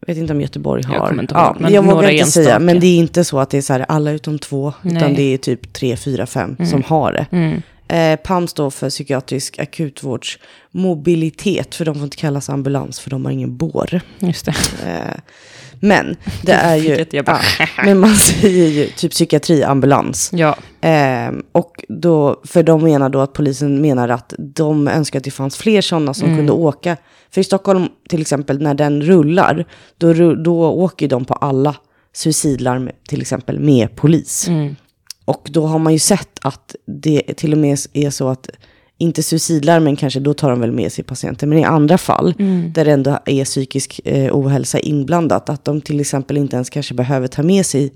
Jag vet inte om Göteborg har. Jag kommer inte ja, ihåg, men jag vågar inte säga. Men det är inte så att det är så här alla utom två. Nej. Utan det är typ tre, fyra, fem som har det. Mm. Eh, PAM står för psykiatrisk akutvårdsmobilitet. För de får inte kallas ambulans för de har ingen bår. Just det. Eh, men det är ju... Ja, men man säger ju typ psykiatriambulans. Ja, Ehm, och då, för de menar då att polisen menar att de önskar att det fanns fler sådana som kunde åka. För i Stockholm till exempel när den rullar, då, då åker de på alla suicidlarm till exempel med polis. mm. Och då har man ju sett att det till och med är så att inte suicidlarmen kanske, då tar de väl med sig patienter. Men i andra fall, där det ändå är psykisk eh, ohälsa inblandat, att de till exempel inte ens kanske behöver ta med sig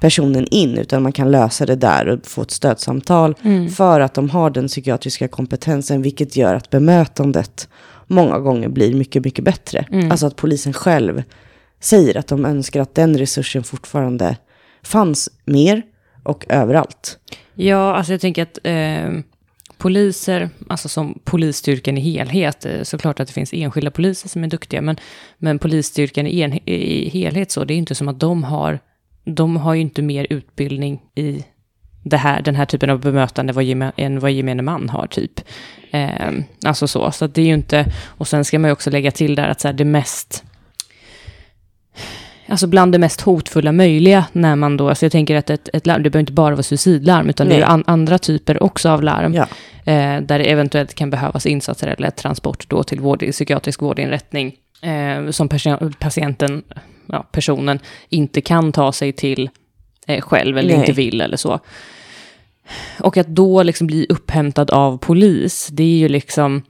personen in, utan man kan lösa det där och få ett stödsamtal för att de har den psykiatriska kompetensen, vilket gör att bemötandet många gånger blir mycket, mycket bättre. Alltså att polisen själv säger att de önskar att den resursen fortfarande fanns mer och överallt. Ja, alltså jag tänker att eh, poliser, alltså som polisstyrkan i helhet, eh, såklart att det finns enskilda poliser som är duktiga, men, men polisstyrkan i, en, i helhet så, det är inte som att de har, de har ju inte mer utbildning i det här, den här typen av bemötande vad geme, än vad gemene man har, typ. Eh, alltså så, så att det är ju inte, och sen ska man ju också lägga till där att så här, det mest, Alltså bland det mest hotfulla möjliga när man då, alltså jag tänker att ett, ett larm, det behöver inte bara vara suicidlarm, utan det är Nej. an, andra typer också av larm, Ja. eh, där det eventuellt kan behövas insatser eller transport då till vård, psykiatrisk vårdinrättning, eh, som patienten, ja, personen, inte kan ta sig till eh, själv eller Nej. inte vill eller så. Och att då liksom bli upphämtad av polis, det är ju liksom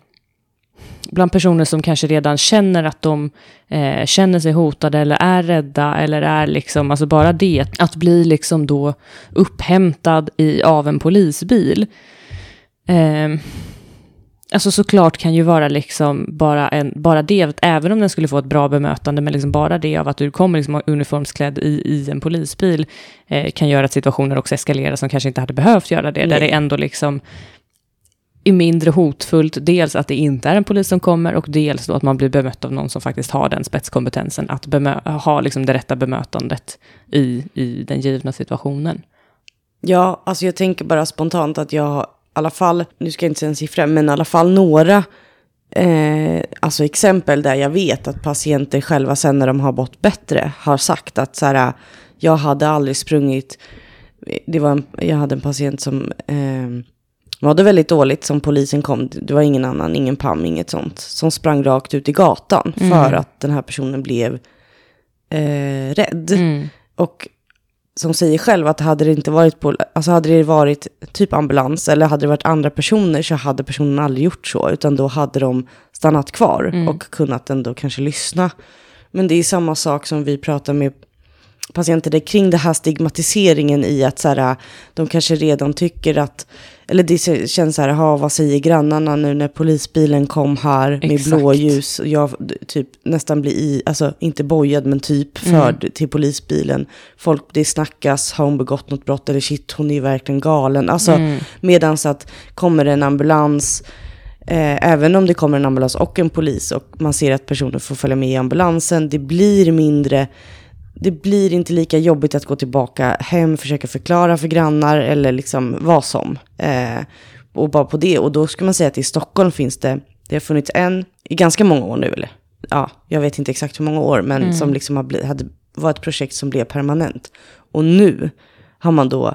bland personer som kanske redan känner att de eh, känner sig hotade eller är rädda eller är liksom, alltså bara det, att bli liksom då upphämtad i, av en polisbil. Eh, alltså såklart kan ju vara liksom bara, en, bara det, även om den skulle få ett bra bemötande, men liksom bara det av att du kommer liksom uniformsklädd i, i en polisbil eh, kan göra att situationer också eskalerar som kanske inte hade behövt göra det, där Nej. det ändå liksom är mindre hotfullt, dels att det inte är en polis som kommer och dels då att man blir bemött av någon som faktiskt har den spetskompetensen att bemö- ha liksom det rätta bemötandet i, i den givna situationen. Ja, alltså jag tänker bara spontant att jag har i alla fall, nu ska jag inte säga en siffra, men i alla fall några eh, alltså exempel där jag vet att patienter själva sen när de har mått bättre har sagt att så här, jag hade aldrig sprungit, det var en, jag hade en patient som eh, mådde väldigt dåligt som polisen kom, det var ingen annan, ingen PAM, inget sånt, som sprang rakt ut i gatan för att den här personen blev eh, rädd. Mm. Och som säger själv att hade det inte varit på, alltså hade det varit typ ambulans eller hade det varit andra personer så hade personen aldrig gjort så, utan då hade de stannat kvar och kunnat ändå kanske lyssna. Men det är samma sak som vi pratar med patienter där kring det här stigmatiseringen i att så här, de kanske redan tycker att, eller det känns så här, ha, vad säger grannarna nu när polisbilen kom här med Exakt. blåljus och jag typ nästan blir i, alltså inte bojad men typ förd till polisbilen. Folk, det snackas, har hon begått något brott eller shit hon är ju verkligen galen. Alltså medans att kommer en ambulans, Eh, även om det kommer en ambulans och en polis och man ser att personen får följa med i ambulansen, det blir mindre, det blir inte lika jobbigt att gå tillbaka hem, försöka förklara för grannar eller liksom vad som. Eh, och bara på det, och då ska man säga att i Stockholm finns det, det har funnits en, i ganska många år nu eller? Ja, jag vet inte exakt hur många år, men som liksom har blivit, hade, var ett projekt som blev permanent. Och nu har man då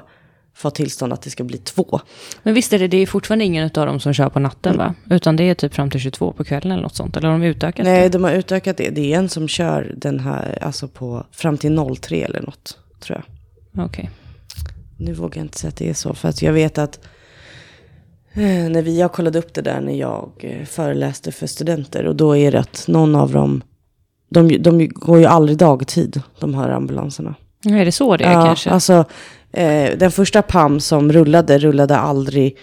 fått tillstånd att det ska bli två. Men visst är det, det är fortfarande ingen av dem som kör på natten va? Utan det är typ fram till 22 på kvällen eller något sånt, eller har de utökat Nej, det? de har utökat det. Det är en som kör den här, alltså på, fram till 03 eller något, tror jag. Okej. Nu vågar jag inte säga att det är så, för att jag vet att Eh, när vi, jag kollade upp det där när jag eh, föreläste för studenter. Och då är det att någon av dem, de, de går ju aldrig dagtid, de här ambulanserna. Är det så det är ja, kanske? Alltså, eh, den första PAM som rullade, rullade aldrig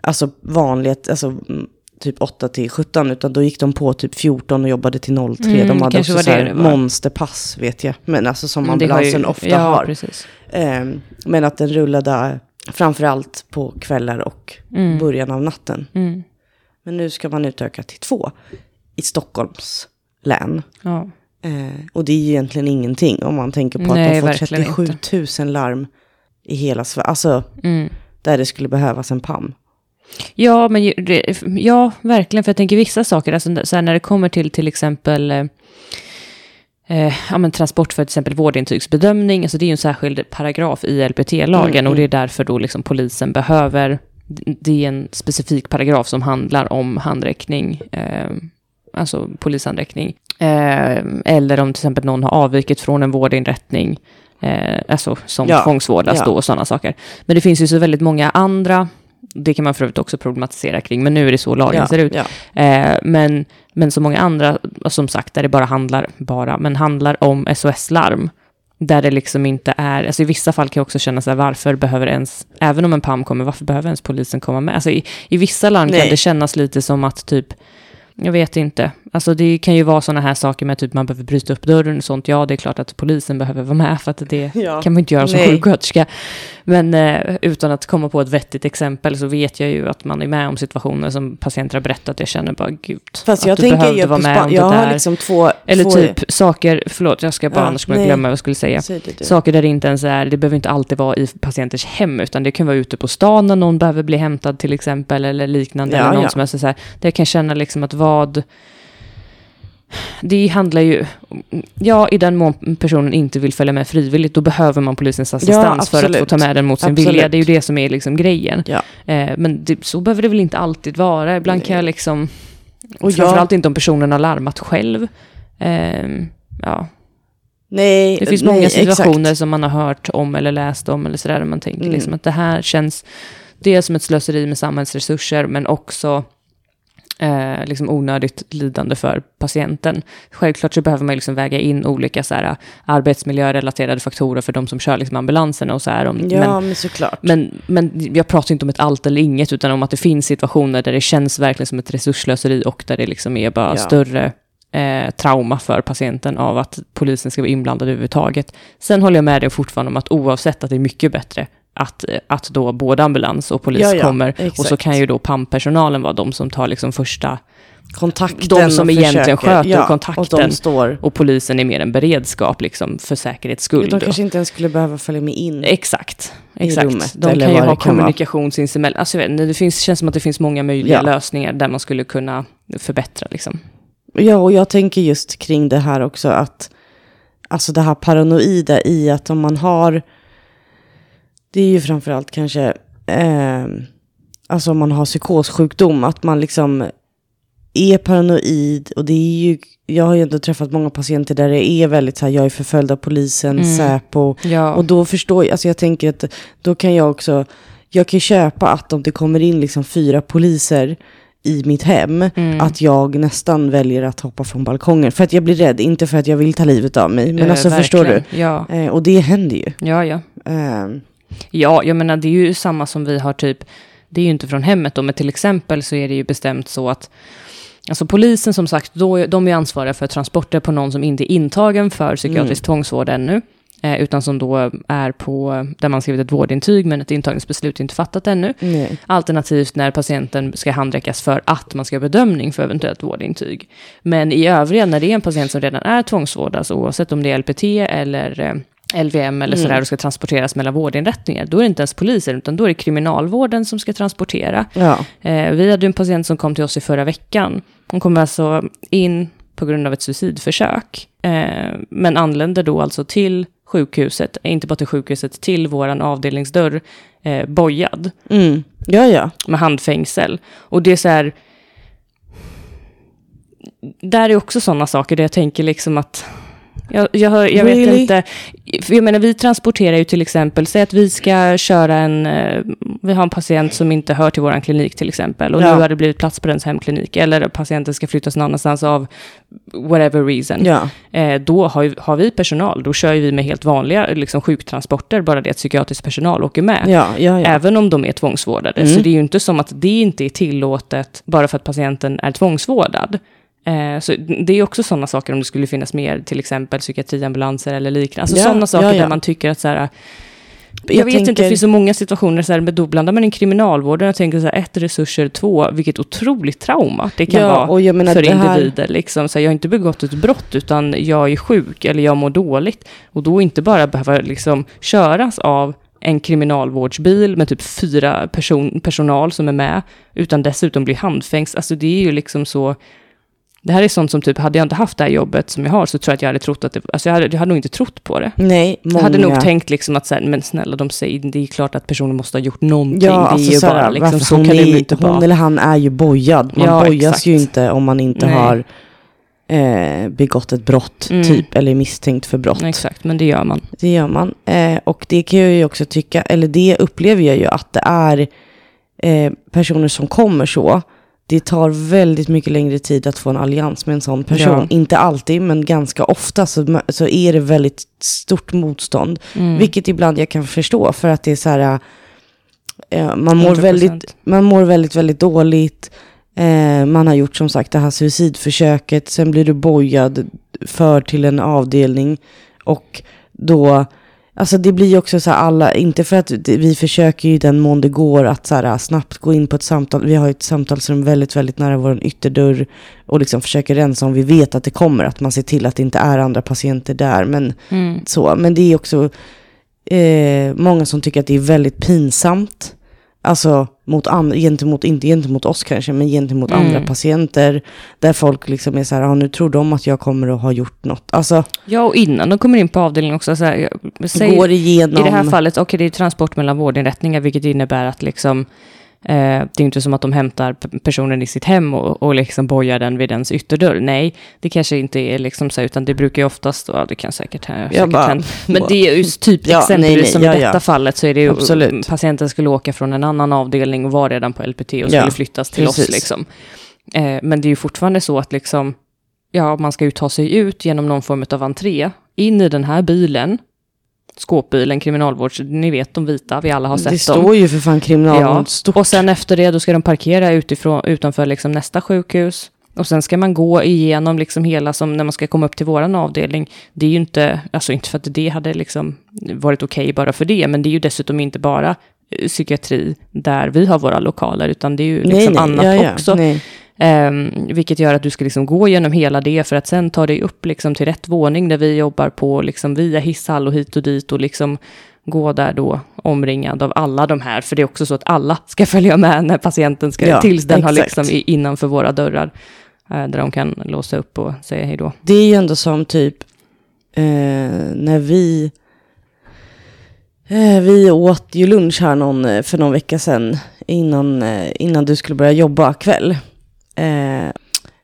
alltså vanligt, alltså mm, typ 8 till 17, utan då gick de på typ 14 och jobbade till 03. Mm, de hade också var så här monsterpass, vet jag. Men alltså som Mm, har ju- ambulansen ofta ja, har. Eh, men att den rullade framförallt på kvällar och Mm. början av natten. Mm. Men nu ska man utöka till två i Stockholms län. Ja. Eh, och det är ju egentligen ingenting om man tänker på Nej, att de får verkligen 37 000 larm i hela Sverige. Alltså Mm. där det skulle behövas en PAM. Ja, men ja, verkligen. För jag tänker vissa saker, alltså, så när det kommer till till exempel eh, eh, ja, men transport för till exempel vårdintygsbedömning, alltså det är ju en särskild paragraf i LPT-lagen Mm, och det är därför då liksom polisen behöver, det är en specifik paragraf som handlar om handräckning, eh, alltså polishandräckning, eh, eller om till exempel någon har avvikit från en vårdinrättning, eh, alltså som Ja, tvångsvårdas ja. då och sådana saker. Men det finns ju så väldigt många andra det kan man för övrigt också problematisera kring, men nu är det så lagen Ja, ser ut. Eh, men, men så många andra, som sagt, där det bara handlar, bara, men handlar om SOS-larm. Där det liksom inte är, alltså i vissa fall kan jag också känna så här, varför behöver ens, även om en PAM kommer, varför behöver ens polisen komma med? Alltså i, i vissa larm kan Nej. det kännas lite som att typ, jag vet inte, alltså det kan ju vara sådana här saker med typ man behöver bryta upp dörren och sånt, ja det är klart att polisen behöver vara med för att det Ja. kan man inte göra som Nej. sjuksköterska. Men eh, utan att komma på ett vettigt exempel så vet jag ju att man är med om situationer som patienter har berättat. Jag känner bara gud, Fast att jag du tänker behövde vara med om det Jag har där. liksom två... Eller två, typ saker, förlåt jag ska bara, Ja, annars kommer jag glömma vad jag skulle säga. Det. Saker där det inte ens är, det behöver inte alltid vara i patienters hem, utan det kan vara ute på stan när någon behöver bli hämtad till exempel, eller liknande. Ja, eller någon som är så här, där jag kan känna liksom att vad... Det handlar ju, ja i den mån personen inte vill följa med frivilligt, då behöver man polisens assistans för att få ta med den mot sin Absolut. vilja. Det är ju det som är liksom grejen. Ja. Eh, men det, så behöver det väl inte alltid vara. Ibland kan jag liksom, Och och jag- framförallt inte om personen har larmat själv. Eh, ja, Nej, det finns nej, många situationer exakt. som man har hört om eller läst om eller sådär, där man tänker Mm. liksom att det här känns dels som ett slöseri med samhällsresurser, men också eh, liksom onödigt lidande för patienten. Självklart så behöver man liksom väga in olika så här, arbetsmiljörelaterade faktorer för de som kör liksom ambulanserna och så här. Om, Ja, men, men, såklart. men, men jag pratar inte om ett allt eller inget, utan om att det finns situationer där det känns verkligen som ett resursslöseri och där det liksom är bara Ja. större eh, trauma för patienten av att polisen ska vara inblandad överhuvudtaget. Sen håller jag med dig fortfarande om att oavsett att det är mycket bättre att, att då både ambulans och polis Ja, ja, kommer. Och så exakt. kan ju då PAM-personalen vara de som tar liksom första, kontakten de som egentligen sköter ja, kontakten. Och de står... och polisen är mer en beredskap liksom för säkerhets skull. De kanske inte ens skulle behöva följa med in. Exakt. i Exakt. rummet, De kan ju ha kommunikation sinsemellan. Alltså, vet det finns, känns som att det finns många möjliga Ja. lösningar där man skulle kunna förbättra. Liksom. Ja, och jag tänker just kring det här också att alltså det här paranoida i att om man har, det är ju framförallt kanske, eh, alltså om man har psykossjukdom, att man liksom är paranoid och det är ju, jag har ju ändå träffat många patienter där det är väldigt så här, jag är förföljd av polisen, Mm. Säpo, Ja. och då förstår jag, alltså jag tänker att då kan jag också, jag kan köpa att om det kommer in liksom fyra poliser i mitt hem, Mm. att jag nästan väljer att hoppa från balkongen. För att jag blir rädd, inte för att jag vill ta livet av mig. Men Eh, alltså förstår du? verkligen. Ja, Eh, och det händer ju. ja, ja. Eh, Ja, jag menar det är ju samma som vi har typ, det är ju inte från hemmet då, men till exempel så är det ju bestämt så att Alltså polisen som sagt, då, de är ansvariga för transporter på någon som inte är intagen för psykiatrisk tvångsvård ännu. Eh, utan som då är på, där man skrivit ett vårdintyg men ett intagningsbeslut inte fattat ännu. nej. Alternativt när patienten ska handräckas för att man ska ha bedömning för eventuellt vårdintyg. Men i övriga, när det är en patient som redan är tvångsvårdad, alltså oavsett om det är LPT eller eh, LVM eller sådär och ska transporteras mellan vårdinrättningar, då är det inte ens polisen, utan då är det kriminalvården som ska transportera. Ja. Eh, vi hade en patient som kom till oss i förra veckan. Hon kom alltså in på grund av ett suicidförsök, eh, men anlände då alltså till sjukhuset, inte bara till sjukhuset, till våran avdelningsdörr, eh, bojad Mm. ja, ja. med handfängsel. Och det är så här... Där är också sådana saker där jag tänker liksom att... Jag, jag, jag Really? vet inte. Jag menar, vi transporterar ju till exempel, säg att vi ska köra en, eh, vi har en patient som inte hör till vår klinik till exempel, och Ja. nu har det blivit plats på dens hemklinik, eller patienten ska flyttas någon annanstans av whatever reason. Ja, Eh, då har, har vi personal, då kör vi med helt vanliga liksom, sjuktransporter, bara det att psykiatrisk personal åker med. ja. Även om de är tvångsvårdade. Mm. Så det är ju inte som att det inte är tillåtet bara för att patienten är tvångsvårdad. Eh, så det är också sådana saker om det skulle finnas mer, till exempel psykiatriambulanser eller liknande. Alltså Ja, sådana saker ja, ja. där man tycker att så här, jag, Jag vet inte, det tänker- finns så många situationer så här, med då blandar man in kriminalvården, jag tänker så här, ett, resurser, två, vilket otroligt trauma det kan Ja, vara menar, för här- individer. Liksom. Så här, jag har inte begått ett brott, utan jag är sjuk eller jag mår dåligt. Och då inte bara behöva liksom, köras av en kriminalvårdsbil med typ fyra person, personal som är med, utan dessutom bli handfängst. Alltså det är ju liksom så... Det här är sånt som typ, hade jag inte haft det här jobbet som jag har så tror jag att jag hade trott att det, alltså jag hade, jag hade nog inte trott på det. Nej, många. Jag hade nog tänkt liksom att så här, men snälla de säger, det är klart att personen måste ha gjort någonting. Ja, det är alltså ju så bara liksom, så hon kan det är ju- inte Hon vara. eller han är ju bojad. Man Ja, bojas exakt. ju inte om man inte Nej. har eh, begått ett brott, Mm. typ, eller är misstänkt för brott. Exakt, men det gör man. Det gör man. Eh, och det kan jag ju också tycka, eller det upplever jag ju att det är eh, personer som kommer så. Det tar väldigt mycket längre tid att få en allians med en sån person. Ja. Inte alltid, men ganska ofta så, så är det väldigt stort motstånd. Mm. Vilket ibland jag kan förstå för att det är så här, eh, man, mår 100%. väldigt, man mår väldigt, väldigt dåligt. Eh, man har gjort som sagt det här suicidförsöket, sen blir du bojad för till en avdelning. Och då, alltså det blir ju också så här alla, inte för att vi försöker ju den mån det går att så här, snabbt gå in på ett samtal. Vi har ju ett samtalsrum väldigt, väldigt nära vår ytterdörr och liksom försöker rensa om vi vet att det kommer, att man ser till att det inte är andra patienter där. Men Mm. så, men det är också eh, många som tycker att det är väldigt pinsamt. Alltså mot gentemot, inte gentemot oss kanske, men gentemot Mm. andra patienter. Där folk liksom är så här, ja, nu tror de att jag kommer att ha gjort något. Alltså, Ja, och innan de kommer in på avdelningen också, så här, jag- säg, går igenom. i det här fallet, okej det är transport mellan vårdinrättningar, vilket innebär att liksom, det är inte som att de hämtar personen i sitt hem och, och liksom bojar den vid dens ytterdörr. Nej, det kanske inte är liksom så, utan det brukar ju oftast, ja det kan säkert, ha- säkert bara- hända. Men det är ju typ Ja, exempelvis nej, nej, som ja, i detta ja. fallet så är det ju, Absolut. patienten skulle åka från en annan avdelning och var redan på LPT och skulle flyttas till oss precis. liksom. Eh, men det är ju fortfarande så att liksom, ja, man ska ju ta sig ut genom någon form av entré, in i den här bilen, skåpbilen, kriminalvårds, ni vet de vita, vi alla har sett det dem. står ju för fan kriminalvård stort. Och sen efter det, då ska de parkera utifrån, utanför liksom nästa sjukhus. Och sen ska man gå igenom liksom hela, som när man ska komma upp till våran avdelning. Det är ju inte, alltså inte för att det hade liksom varit okej bara för det, men det är ju dessutom inte bara eh, psykiatri där vi har våra lokaler, utan det är ju liksom annat ja, ja, också. Nej. Ehm, vilket gör att du ska liksom gå igenom hela det för att sen ta dig upp liksom till rätt våning där vi jobbar på liksom via hisshall och hit och dit och liksom gå där då omringad av alla de här. För det är också så att alla ska följa med när patienten ska, Ja, tills den har exakt. liksom i- innanför våra dörrar. eh, där de kan låsa upp och säga hej då. Det är ju ändå som typ eh, när vi eh, vi åt ju lunch här någon, eh, för någon vecka sedan innan, eh, innan du skulle börja jobba kväll. Eh,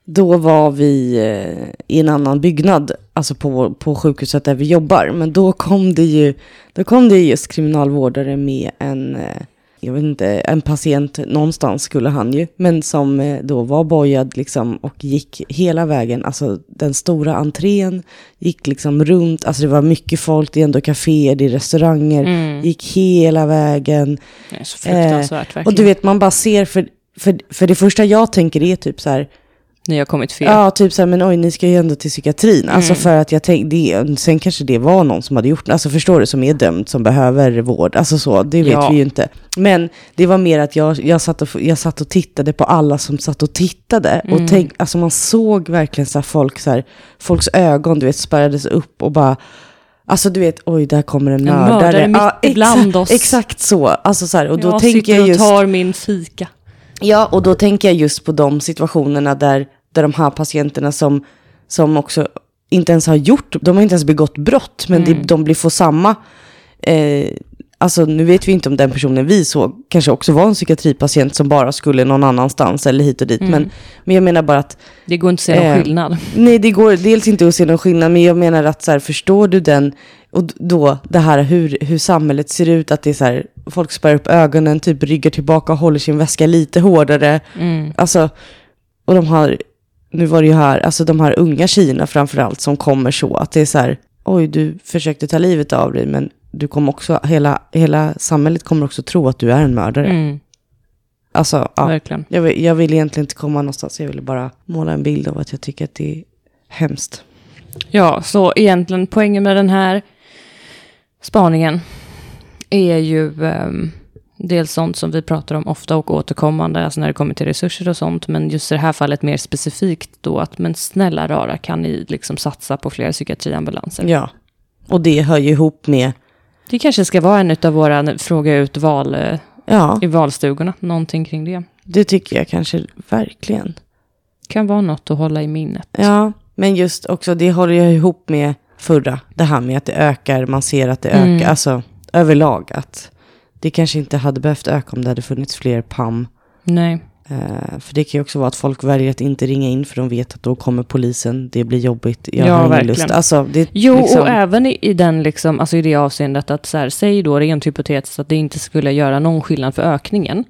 då var vi eh, i en annan byggnad, alltså på, på sjukhuset där vi jobbar. Men då kom det ju, då kom det just kriminalvårdare med en, eh, jag vet inte, en patient någonstans skulle han ju, men som eh, då var bojad liksom och gick hela vägen, alltså den stora entrén, gick liksom runt, alltså det var mycket folk, det är ändå kaféer, det är restauranger, Mm. gick hela vägen. Det är så fruktansvärt verkligen. Och du vet, man bara ser, för, för, för det första jag tänker är typ så här, Ni har kommit fel. Ja, typ så här, men oj, ni ska ju ändå till psykiatrin. Alltså Mm. för att jag tänkte, det, sen kanske det var någon som hade gjort alltså förstår du, som är dömd, som behöver vård. Alltså så, det vet Ja. vi ju inte. Men det var mer att jag, jag, satt och, jag satt och tittade på alla som satt och tittade. Mm. Och tänk, alltså man såg verkligen så här folk, så här, folks ögon, du vet, spärrades upp och bara, alltså du vet, oj, där kommer en En mördare. mördare mitt Ja, ibland exakt, oss. Exakt så. Alltså så här, och då jag tänker jag och just... tar min fika. Ja, och då tänker jag just på de situationerna där, där de här patienterna som, som också inte ens har gjort, de har inte ens begått brott, men Mm. det, de blir får samma, eh, Alltså nu vet vi inte om den personen vi såg kanske också var en psykiatripatient som bara skulle någon annanstans eller hit och dit. Mm. Men, men jag menar bara att Det går inte att se någon Eh, skillnad. Nej, det går dels inte att se någon skillnad, men jag menar att så här, förstår du den, och då det här hur, hur samhället ser ut, att det är så här, folk spärrar upp ögonen, typ ryggar tillbaka och håller sin väska lite hårdare. Mm. Alltså, och de har, nu var det ju här, alltså de här unga Kina framförallt som kommer så, att det är så här, oj du försökte ta livet av dig, men du kommer också, hela, hela samhället kommer också tro att du är en mördare. Mm. Alltså, ja. Verkligen. Jag vill, jag vill egentligen inte komma någonstans, jag ville bara måla en bild av att jag tycker att det är hemskt. Ja, så egentligen poängen med den här spaningen är ju ehm, dels sånt som vi pratar om ofta och återkommande, alltså när det kommer till resurser och sånt, men just i det här fallet mer specifikt då att men snälla rara kan ni liksom satsa på fler psykiatriambulanser. Ja, och det hör ju ihop med, Det kanske ska vara en av våra fråga ut val eh, ja, i valstugorna, någonting kring det. det tycker jag kanske verkligen. Kan vara något att hålla i minnet. Ja, men just också, det håller ju ihop med förra, det här med att det ökar, man ser att det Mm. ökar, alltså överlag att det kanske inte hade behövt öka om det hade funnits fler PAM. Nej, Eh, för det kan ju också vara att folk väljer att inte ringa in för de vet att då kommer polisen, det blir jobbigt, jag Ja, har ingen lust. Alltså, det, Jo, liksom, och även i, i, den liksom, alltså i det avseendet att så här, säg då rent hypotetiskt att det inte skulle göra någon skillnad för ökningen.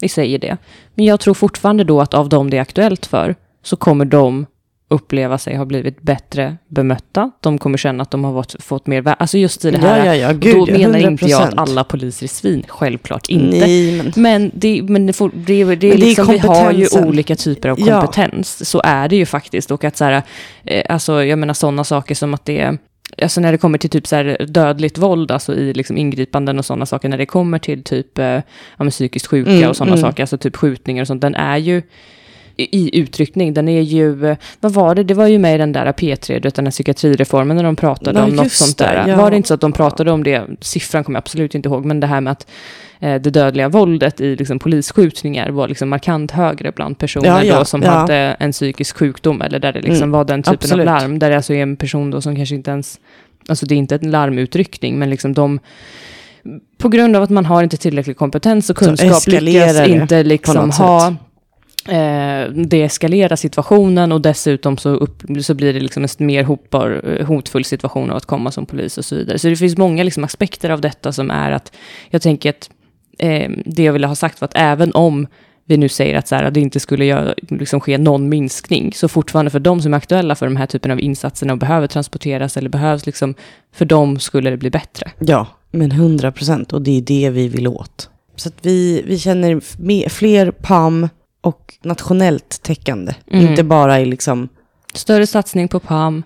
Vi säger det. Men jag tror fortfarande då att av dem det är aktuellt för så kommer de uppleva sig ha blivit bättre bemötta. De kommer känna att de har fått, fått mer värde. Alltså just i det här. Ja, ja, ja, då gud, ja, menar inte jag 100%. att alla poliser är svin. Självklart inte. Nej, men Men, det, men det, får, det, det, det är liksom, vi har ju olika typer av Ja. kompetens. Så är det ju faktiskt. Och att så här, eh, alltså jag menar sådana saker som att det är, alltså när det kommer till typ så här dödligt våld, alltså i liksom ingripanden och sådana saker, när det kommer till typ eh, ja, men psykiskt sjuka Mm, och sådana mm. saker, alltså typ skjutningar och sånt, den är ju i uttryckning, den är ju, vad var det, det var ju med i den där P3, du vet, den psykiatrireformen när de pratade Ja, om något sånt där. ja. Var det inte så att de pratade om det, siffran kommer jag absolut inte ihåg, men det här med att eh, det dödliga våldet i liksom, polisskjutningar var liksom markant högre bland personer Ja, ja, då som hade en psykisk sjukdom, eller där det liksom Mm, var den typen absolut. av larm, där det alltså är en person då som kanske inte ens, alltså det är inte en larmutryckning, men liksom de på grund av att man har inte tillräcklig kompetens och kunskap lyckas inte liksom ha eh, deeskalera situationen och dessutom så, upp, så blir det liksom en mer hotbar, eh, hotfull situation av att komma som polis och så vidare. Så det finns många liksom aspekter av detta som är att jag tänker att eh, det jag ville ha sagt var att även om vi nu säger att så här, att det inte skulle göra, liksom ske någon minskning, så fortfarande för de som är aktuella för de här typen av insatserna och behöver transporteras eller behövs, liksom, för dem skulle det bli bättre. Ja, men 100 procent. Och det är det vi vill åt. Så att vi, vi känner fler PAM och nationellt täckande. Mm. Inte bara i liksom, Större satsning på PAM,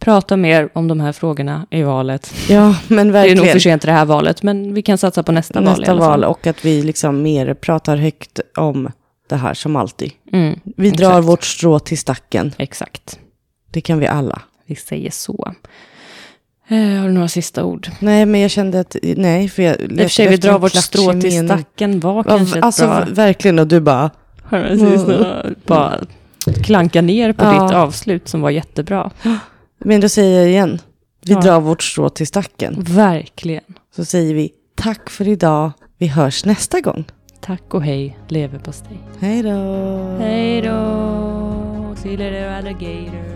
prata mer om de här frågorna i valet. ja men Det är verkligen. nog för sent i det här valet, men vi kan satsa på nästa, val nästa alla fall. val och att vi liksom mer pratar högt om det här som alltid. Mm, Vi drar Exakt. vårt strå till stacken. exakt. Det kan vi alla. Vi säger så. Eh, har du några sista ord? Nej, men jag kände att, nej, för jag... I och för sig, vi drar vårt strå till stacken var kanske ett Alltså bra... verkligen, och du bara, Har du precis bara klanka ner på Ja. ditt avslut som var jättebra. men då säger jag igen. Vi Ja. drar vårt strå till stacken. Verkligen. Så säger vi tack för idag. Vi hörs nästa gång. Tack och hej, leverpastej. Hej då. Hej då! See you later alligator.